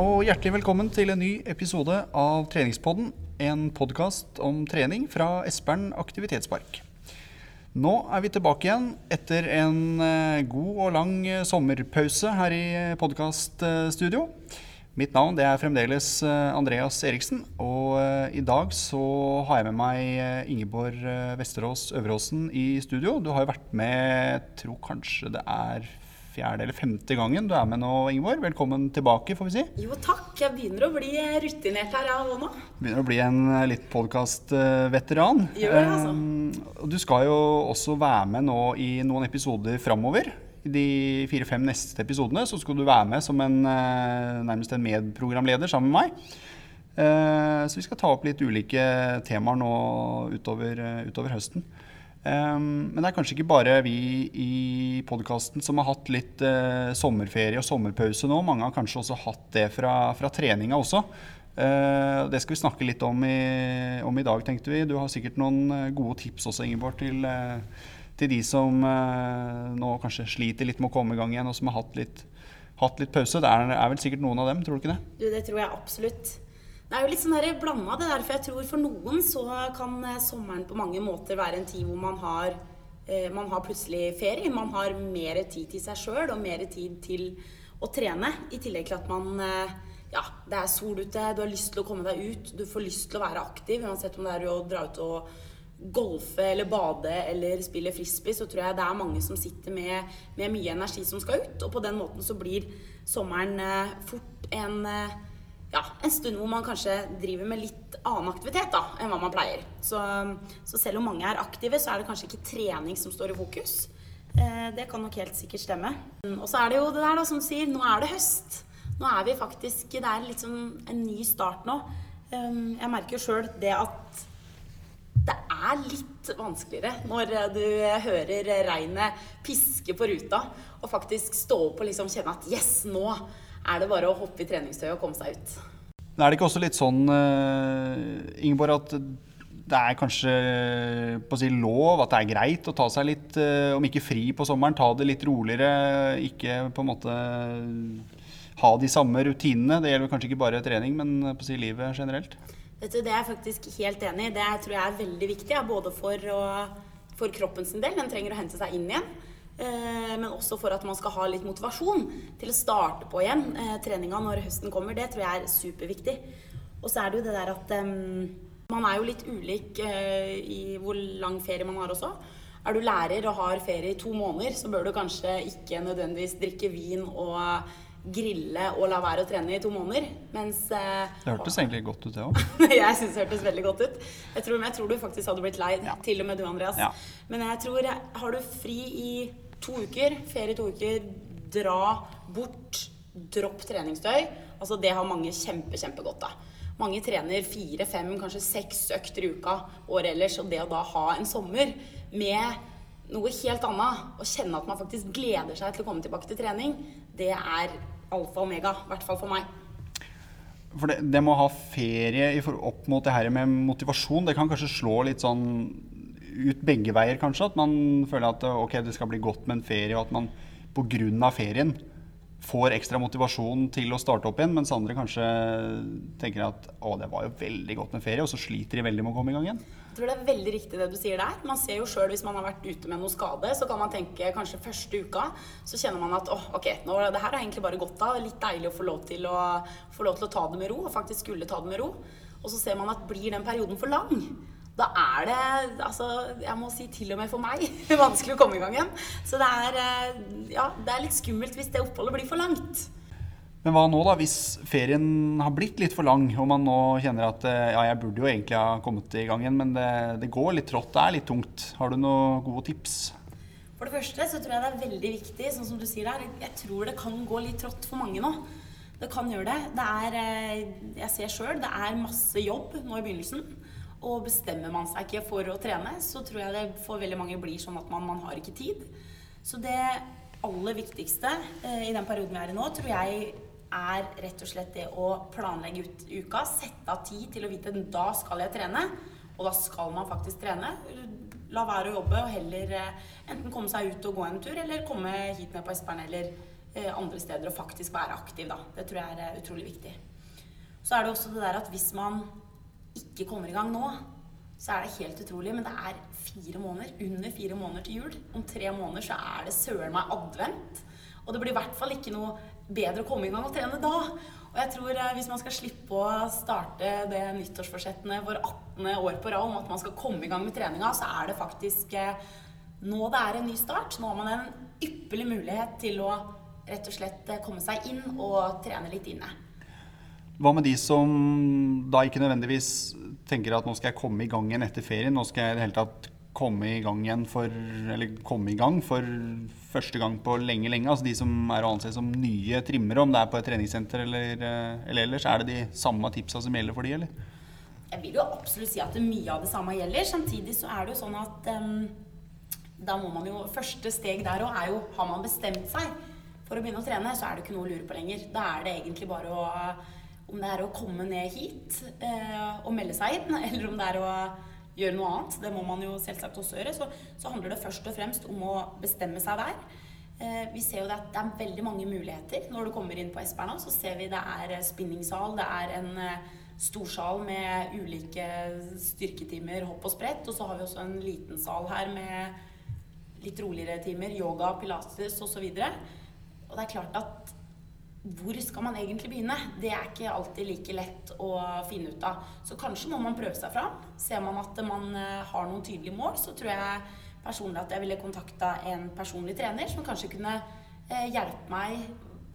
Og hjertelig velkommen til en ny episode av Treningspodden. En podkast om trening fra Espern aktivitetspark. Nå er vi tilbake igjen etter en eh, god og lang eh, sommerpause her i podkaststudio. Mitt navn er fremdeles eh, Andreas Eriksen, og i dag så har jeg med meg Ingeborg Vesterås Øveråsen i studio. Du har jo vært med, jeg tror kanskje det er fjerde eller femte gangen du er med nå, Ingeborg. Velkommen tilbake, får vi si. Jo, takk. Jeg begynner å bli rutinert her, jeg òg nå. Begynner å bli en eh, litt podkast-veteran. Altså. Um, du skal jo også være med nå i noen episoder framover. I de fire-fem neste episodene så skal du være med som en, eh, nærmest en medprogramleder sammen med meg. Så vi skal ta opp litt ulike temaer nå utover, utover høsten. Um, men det er kanskje ikke bare vi i podkasten som har hatt litt uh, sommerferie og sommerpause nå. Mange har kanskje også hatt det fra, fra treninga også. Uh, det skal vi snakke litt om i, om i, dag, tenkte vi. Du har sikkert noen uh, gode tips også, Ingeborg, til, til de som nå kanskje sliter litt med å komme i gang igjen, og som har hatt litt, hatt litt pause. Det er, er, vel sikkert noen av dem, tror du ikke det? Du, det tror jeg absolutt. Det er jo litt sånn blanda, det der. For jeg tror for noen så kan eh, sommeren på mange måter være en tid hvor man har, eh, man har plutselig ferie. Man har mer tid til seg sjøl og mer tid til å trene. I tillegg til at man eh, Ja, det er sol ute, du har lyst til å komme deg ut. Du får lyst til å være aktiv, uansett om det er å dra ut og golfe eller bade eller spille frisbee, så tror jeg det er mange som sitter med, med mye energi som skal ut. Og på den måten så blir sommeren fort en ja, en stund hvor man kanskje driver med litt annen aktivitet da, enn hva man pleier. Så, så, selv om mange er aktive, så er det kanskje ikke trening som står i fokus. Eh, det kan nok helt sikkert stemme. Og så er det jo det der da, som sier, nå er det høst. Nå er vi faktisk Det er liksom en ny start nå. Um, jeg merker jo sjøl det at det er litt vanskeligere når du hører regnet piske på ruta, og faktisk stå opp og liksom kjenne at yes, nå er det bare å hoppe i treningstøyet og komme seg ut. Men er det ikke også litt sånn, uh, Ingeborg, at det er kanskje på å si lov, at det er greit å ta seg litt, uh, om ikke fri på sommeren, ta det litt roligere, ikke på en måte ha de samme rutinene? Det gjelder kanskje ikke bare trening, men på å si livet generelt? Vet du, Det er jeg faktisk helt enig i. Det tror jeg er veldig viktig, både for, å, for kroppen sin del. Den trenger å hente seg inn igjen. Eh, men også for at man skal ha litt motivasjon til å starte på igjen eh, treninga når høsten kommer. Det tror jeg er superviktig. Og så er det jo det der at man er jo litt ulik uh, i hvor lang ferie man har også. Er du lærer og har ferie i to måneder, så bør du kanskje ikke nødvendigvis drikke vin og grille og la være å trene i to måneder. Mens Det hørtes egentlig godt ut, det òg. jeg syns det hørtes veldig godt ut. Jeg tror, jeg tror, du faktisk hadde blitt lei, ja. til og med du, Andreas. Ja. Men jeg tror Har du fri i to uker, ferie to uker, dra bort, dropp treningstøy. Altså det har mange kjempe, kjempegodt av. Mange trener fire, fem, kanskje seks økter i uka året ellers. Og det å da ha en sommer med noe helt annet, og kjenne at man faktisk gleder seg til å komme tilbake til trening, det er alfa og omega. I hvert fall for meg. For det, det med å ha ferie opp mot det her med motivasjon, det kan kanskje slå litt sånn ut begge veier, kanskje. At man føler at ok, det skal bli godt med en ferie, og at man pga. ferien får ekstra motivasjon til å starte opp igjen, mens andre kanskje tenker at å, det var jo veldig godt med ferie, og så sliter de veldig med å komme i gang igjen. Jeg tror det er veldig riktig det du sier der. Man ser jo sjøl hvis man har vært ute med noe skade, så kan man tenke kanskje første uka, så kjenner man at åh, ok, nå, det her har egentlig bare godt av. Litt deilig å få lov til å, få lov til å ta det med ro, og faktisk skulle ta det med ro. Og så ser man at blir den perioden for lang, da er det altså, jeg må si til og med for meg vanskelig å komme i gang igjen. Så det er, eh, ja, det er litt skummelt hvis det oppholdet blir for langt. Men hva nå, da, hvis ferien har blitt litt for lang, og man nå kjenner at eh, ja, jeg burde jo egentlig ha kommet i gang igjen, men det, det går litt trått, det er litt tungt. Har du noen gode tips? For det første så tror jeg det er veldig viktig, sånn som du sier der, jeg tror det kan gå litt trått for mange nå. Det kan gjøre det. Det er, eh, jeg ser sjøl, det er masse jobb nå i begynnelsen. Og bestemmer man seg ikke for å trene, så tror jeg det for veldig mange blir sånn at man, man har ikke tid. Så det aller viktigste eh, i den perioden vi er i nå, tror jeg er rett og slett det å planlegge ut uka. Sette av tid til å vite at da skal jeg trene. Og da skal man faktisk trene. La være å jobbe og heller eh, enten komme seg ut og gå en tur, eller komme hit ned på Espern eller eh, andre steder og faktisk være aktiv. Da. Det tror jeg er utrolig viktig. Så er det også det der at hvis man ikke kommer i gang nå, så er det helt utrolig, men det er fire måneder, under fire måneder til jul. Om tre måneder så er det søren meg advent. Og det blir i hvert fall ikke noe bedre å komme i gang og trene da. Og jeg tror eh, hvis man skal slippe å starte det nyttårsforsettene for 18. år på rad om at man skal komme i gang med treninga, så er det faktisk eh, nå det er en ny start. Nå har man en ypperlig mulighet til å rett og slett eh, komme seg inn og trene litt inne. Hva med de som da ikke nødvendigvis tenker at nå skal jeg komme i gang igjen etter ferien, nå skal jeg i det hele tatt komme i gang igjen for Eller komme i gang for første gang på lenge, lenge. Altså de som er å anse som nye trimmere, om det er på et treningssenter eller, eh, eller ellers. Er det de samme tipsa som gjelder for de, eller? Jeg vil jo absolutt si at mye av det samme gjelder. Samtidig så er det jo sånn at um, da må man jo Første steg der òg er jo Har man bestemt seg for å begynne å trene, så er det ikke noe å lure på lenger. Da er det egentlig bare å om det er å komme ned hit eh, og melde seg inn, eller om det er å gjøre noe annet, det må man jo selvsagt også gjøre, så, så handler det først og fremst om å bestemme seg der. Eh, vi ser jo at det er veldig mange muligheter. Når du kommer inn på Esperna, så ser vi det er spinningsal, det er en eh, storsal med ulike styrketimer, hopp og sprett, og så har vi også en liten sal her med litt roligere timer, yoga, pilates osv. Og, så og det er klart at hvor skal man egentlig begynne? Det er ikke alltid like lett å finne ut av. Så kanskje må man prøve seg fram. Ser man at man eh, har noen tydelige mål, så tror jeg personlig at jeg ville kontakta en personlig trener som kanskje kunne eh, hjelpe meg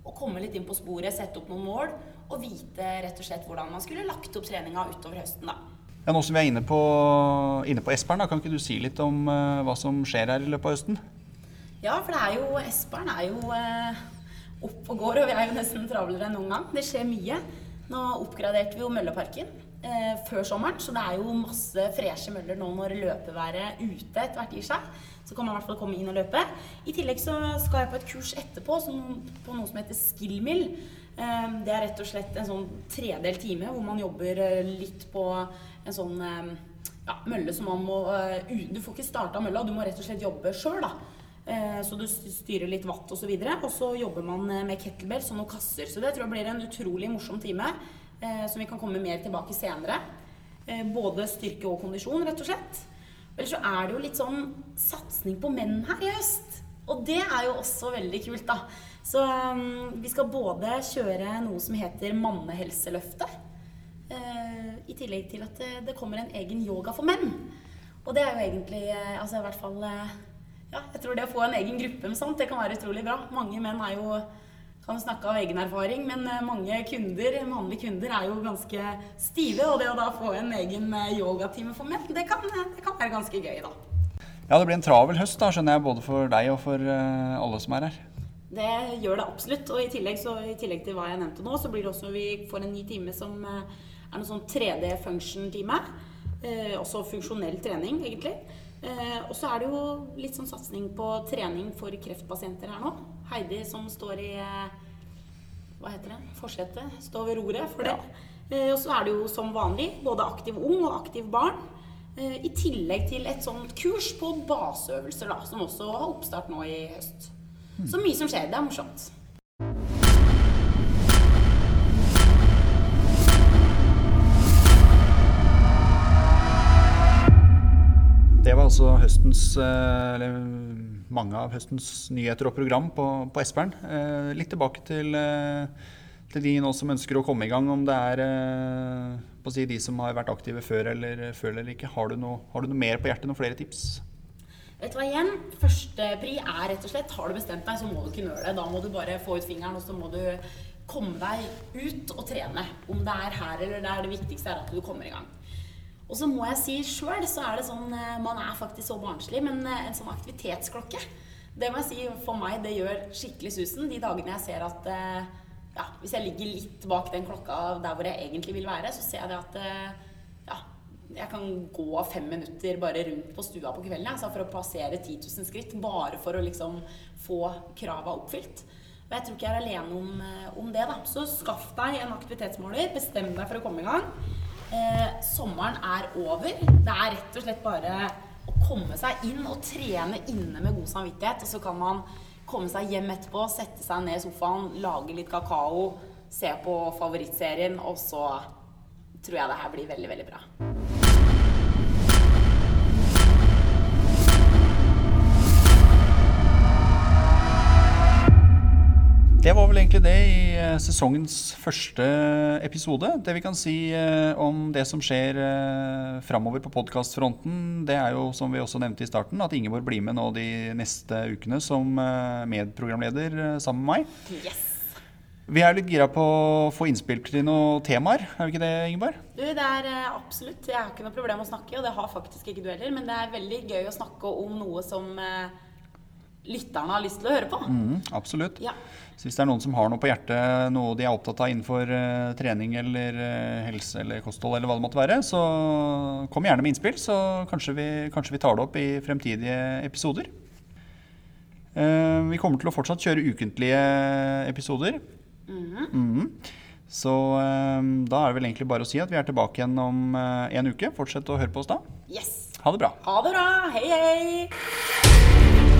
å komme litt inn på sporet, sette opp noen mål og vite rett og slett hvordan man skulle lagt opp treninga utover høsten. da. Ja, Nå som vi er inne på, inne på Espern, da, kan ikke du si litt om uh, hva som skjer her i løpet av høsten? Ja, for det er jo Espern er jo opp og går, og vi er jo nesten travlere enn noen gang. Det skjer mye. Nå oppgraderte vi jo Mølleparken eh, før sommeren, så det er jo masse freshe møller nå når løpeværet ute etter hvert gir seg. Så kan man i hvert fall komme inn og løpe. I tillegg så skal jeg på et kurs etterpå som, på noe som heter Skillmill. Eh, det er rett og slett en sånn tredelt time hvor man jobber eh, litt på en sånn eh, ja, mølle som man må uh, Du får ikke starta mølla, du må rett og slett jobbe sjøl, da. Eh, så du styrer litt watt osv. Og, så og så jobber man eh, med kettlebells og noen kasser. Så det tror jeg blir en utrolig morsom time eh, som vi kan komme mer tilbake senere. Både styrke og kondisjon, rett og slett. Ellers så er det jo litt sånn satsing på menn her i høst. Og det er jo også veldig kult, da. Så um, vi skal både kjøre noe som heter Mannehelseløftet. Uh, I tillegg til at det, det, kommer en egen yoga for menn. Og det er jo egentlig Altså i hvert fall uh, ja, jeg tror det å få en egen gruppe med sånt, det kan være utrolig bra. Mange menn er jo kan snakke av egen erfaring, men eh, mange kunder, mannlige kunder er jo ganske stive. Og det å da få en egen eh, yogatime for menn, det kan, det kan være ganske gøy, da. Ja, det blir en travel høst, da, skjønner jeg, både for deg og for alle som er her. Det gjør det absolutt. Og i tillegg, så, i tillegg, til hva jeg nevnte nå, så blir det også vi får en ny time som er noe sånn 3D-function-time. Eh, også funksjonell trening, egentlig. Eh, og så er det jo litt sånn satsing på trening for kreftpasienter her nå. Heidi som står i eh, hva heter det, forsetet, står ved roret for det. Ja. Eh, og så er det jo som vanlig både aktiv ung og aktiv barn. Eh, I tillegg til et sånt kurs på baseøvelser, da, som også har oppstart nå i høst. Mm. Så mye som skjer. Det er morsomt. Det var altså høstens, eh, eller mange av høstens nyheter og program på, på Espern. Eh, litt tilbake til, eh, til, de nå som ønsker å komme i gang, om det er å si, de som har vært aktive før eller, før eller ikke. Har du, noe, har du noe mer på hjertet, noen flere tips? Vet du hva igjen? Førstepri er rett og slett har du bestemt deg, så må du ikke nøle. Da må du bare få ut fingeren, og så må du komme deg ut og trene. Om det er her eller der, det viktigste er at du kommer i gang. Og så må jeg si sjøl så er det sånn eh, Man er faktisk så barnslig, men eh, en sånn aktivitetsklokke Det må jeg si for meg, det gjør skikkelig susen de dagene jeg ser at eh, ja, Hvis jeg ligger litt bak den klokka der hvor jeg egentlig vil være, så ser jeg det at ja, jeg kan gå fem minutter bare rundt på stua på kvelden altså for å passere 10 000 skritt. Bare for å liksom få krava oppfylt. Og jeg tror ikke jeg er alene om, om det. da. Så skaff deg en aktivitetsmåler. Bestem deg for å komme i gang. Eh, sommeren er over. Det er rett og slett bare å komme seg inn og trene inne med god samvittighet. Og så kan man komme seg hjem etterpå, sette seg ned i sofaen, lage litt kakao, se på favorittserien, og så tror jeg det her blir veldig, veldig bra. Det var vel egentlig det i eh, sesongens første episode. Det vi kan si eh, om det som skjer eh, framover på podkastfronten, det er jo som vi også nevnte i starten, at Ingeborg blir med nå de neste ukene som medprogramleder sammen med meg. Yes! Vi er litt gira på å få innspill til noen temaer, er vi ikke det, Ingeborg? Du, det er absolutt. Jeg har ikke noe problem med å snakke, og det har faktisk ikke du heller. Men det er veldig gøy å snakke om noe som eh, lytterne har lyst til å høre på. Mm, absolutt. Ja. Så hvis det er noen som har noe på hjertet, noe de er opptatt av innenfor uh, trening eller uh, helse eller kosthold eller hva det måtte være, så kom gjerne med innspill, så kanskje vi, kanskje vi tar det opp i fremtidige episoder. Uh, vi kommer til å fortsatt kjøre ukentlige episoder. Mhm. Så eh, da er det vel egentlig bare å si at vi er tilbake igjen om en uke. Fortsett å høre på oss da. Yes! Ha det bra. Ha det bra! Hei, hei!